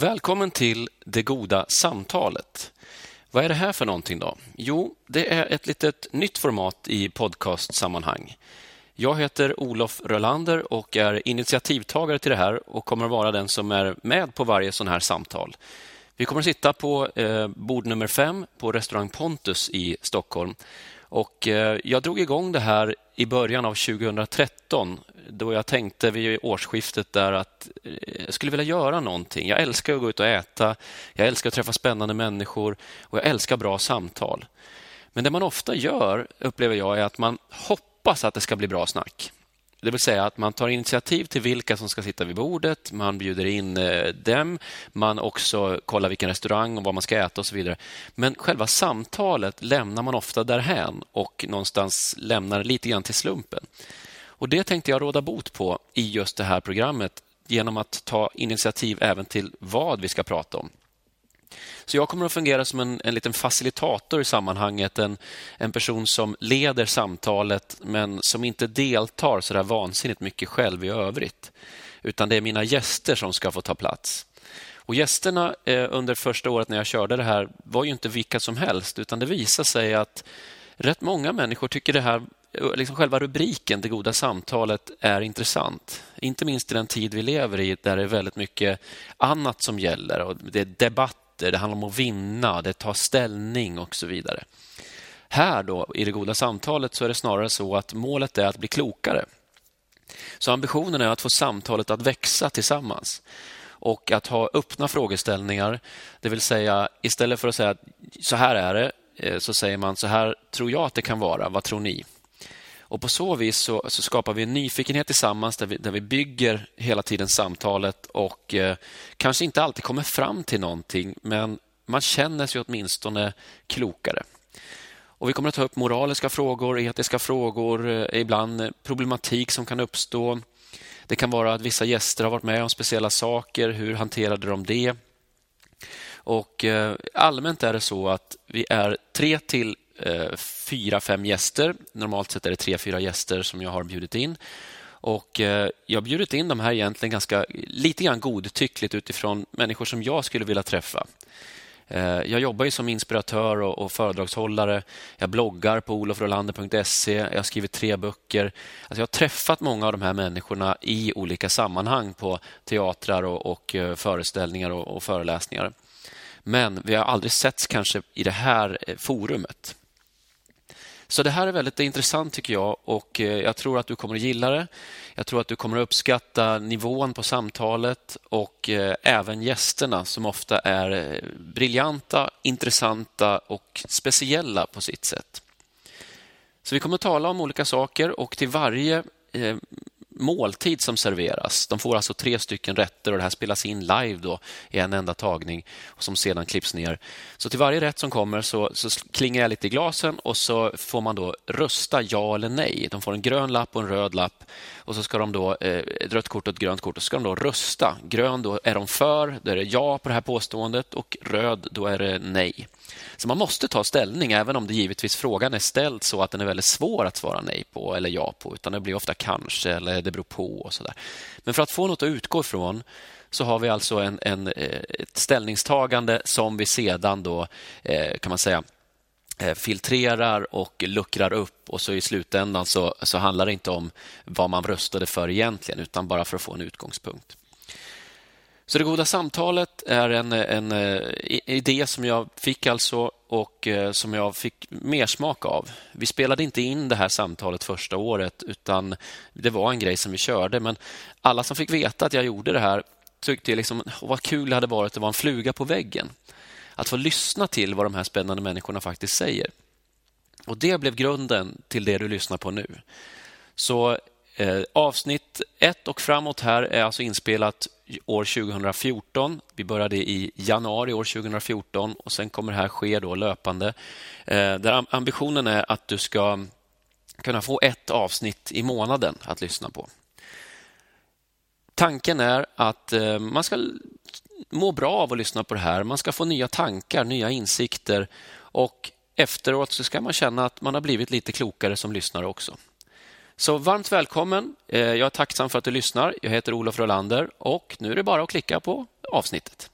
Välkommen till Det goda samtalet. Vad är det här för någonting då? Jo, det är ett litet nytt format i podcastsammanhang. Jag heter Olof Rölander och är initiativtagare till det här och kommer att vara den som är med på varje sån här samtal. Vi kommer att sitta på eh, bord nummer fem på restaurang Pontus i Stockholm. Och eh, jag drog igång det här i början av 2013 då jag tänkte vid årsskiftet där att eh, jag skulle vilja göra någonting. Jag älskar att gå ut och äta, jag älskar att träffa spännande människor och jag älskar bra samtal. Men det man ofta gör, upplever jag, är att man hoppas att det ska bli bra snack. Det vill säga att man tar initiativ till vilka som ska sitta vid bordet, man bjuder in eh, dem, man också kollar vilken restaurang och vad man ska äta och så vidare. Men själva samtalet lämnar man ofta därhän och någonstans lämnar lite grann till slumpen. Och Det tänkte jag råda bot på i just det här programmet genom att ta initiativ även till vad vi ska prata om. Så jag kommer att fungera som en, en liten facilitator i sammanhanget. En, en person som leder samtalet men som inte deltar så där vansinnigt mycket själv i övrigt. Utan det är mina gäster som ska få ta plats. Och Gästerna eh, under första året när jag körde det här var ju inte vilka som helst utan det visade sig att rätt många människor tycker det här liksom själva rubriken, Det goda samtalet, är intressant. Inte minst i den tid vi lever i där det är väldigt mycket annat som gäller. Och det är debatter, det handlar om att vinna, det tar ställning och så vidare. Här då, i Det goda samtalet så är det snarare så att målet är att bli klokare. Så ambitionen är att få samtalet att växa tillsammans och att ha öppna frågeställningar. Det vill säga, istället för att säga att så här är det, eh, så säger man så här tror jag att det kan vara. Vad tror ni? Och På så vis så, så, skapar vi en nyfikenhet tillsammans där vi, där vi bygger hela tiden samtalet och eh, kanske inte alltid kommer fram till någonting men man känner sig åtminstone klokare. Och Vi kommer att ta upp moraliska frågor, etiska frågor, eh, ibland eh, problematik som kan uppstå. Det kan vara att vissa gäster har varit med om speciella saker. Hur hanterade de det? Och eh, Allmänt är det så att vi är tre till Eh, fyra, fem gäster. Normalt sett är det tre, fyra gäster som jag har bjudit in. Och eh, Jag har bjudit in de här egentligen ganska lite grann godtyckligt utifrån människor som jag skulle vilja träffa. Eh, jag jobbar ju som inspiratör och, föredragshållare. Jag bloggar på olofrolander.se. Jag har skrivit tre böcker. Alltså jag har träffat många av de här människorna i olika sammanhang på teatrar och, och eh, föreställningar och, och, föreläsningar. Men vi har aldrig setts kanske i det här eh, forumet. Så det här är väldigt intressant tycker jag och eh, jag tror att du kommer att gilla det. Jag tror att du kommer att uppskatta nivån på samtalet och eh, även gästerna som ofta är eh, briljanta, intressanta och speciella på sitt sätt. Så vi kommer att tala om olika saker och till varje måltid som serveras. De får alltså tre stycken rätter och det här spelas in live då i en enda tagning och som sedan klipps ner. Så till varje rätt som kommer så, så klingar jag lite i glasen och så får man då rösta ja eller nej. De får en grön lapp och en röd lapp och så ska de då eh, ett rött kort och ett grönt kort och så ska de då rösta. Grön då är de för, då är det ja på det här påståendet och röd då är det nej. Så man måste ta ställning, även om det givetvis frågan är ställd så att den är väldigt svår att svara nej på eller ja på, utan det blir ofta kanske eller det beror på och så där. Men för att få något att utgå ifrån så har vi alltså en, en, eh, ett ställningstagande som vi sedan då, eh, kan man säga, eh, filtrerar och luckrar upp och så i slutändan så, så handlar det inte om vad man röstade för egentligen utan bara för att få en utgångspunkt. Så Det goda samtalet är en, en, idé som jag fick alltså och eh, som jag fick mer smak av. Vi spelade inte in det här samtalet första året utan det var en grej som vi körde. Men alla som fick veta att jag gjorde det här tyckte liksom, vad kul det hade varit att vara en fluga på väggen. Att få lyssna till vad de här spännande människorna faktiskt säger. Och Det blev grunden till det du lyssnar på nu. Så Eh, avsnitt ett och framåt här är alltså inspelat år 2014. Vi började i januari år 2014 och sen kommer det här ske då löpande. Eh, där ambitionen är att du ska kunna få ett avsnitt i månaden att lyssna på. Tanken är att eh, man ska må bra av att lyssna på det här. Man ska få nya tankar, nya insikter och efteråt så ska man känna att man har blivit lite klokare som lyssnare också. Så varmt välkommen. Eh, jag är tacksam för att du lyssnar. Jag heter Olof Rolander och nu är det bara att klicka på avsnittet.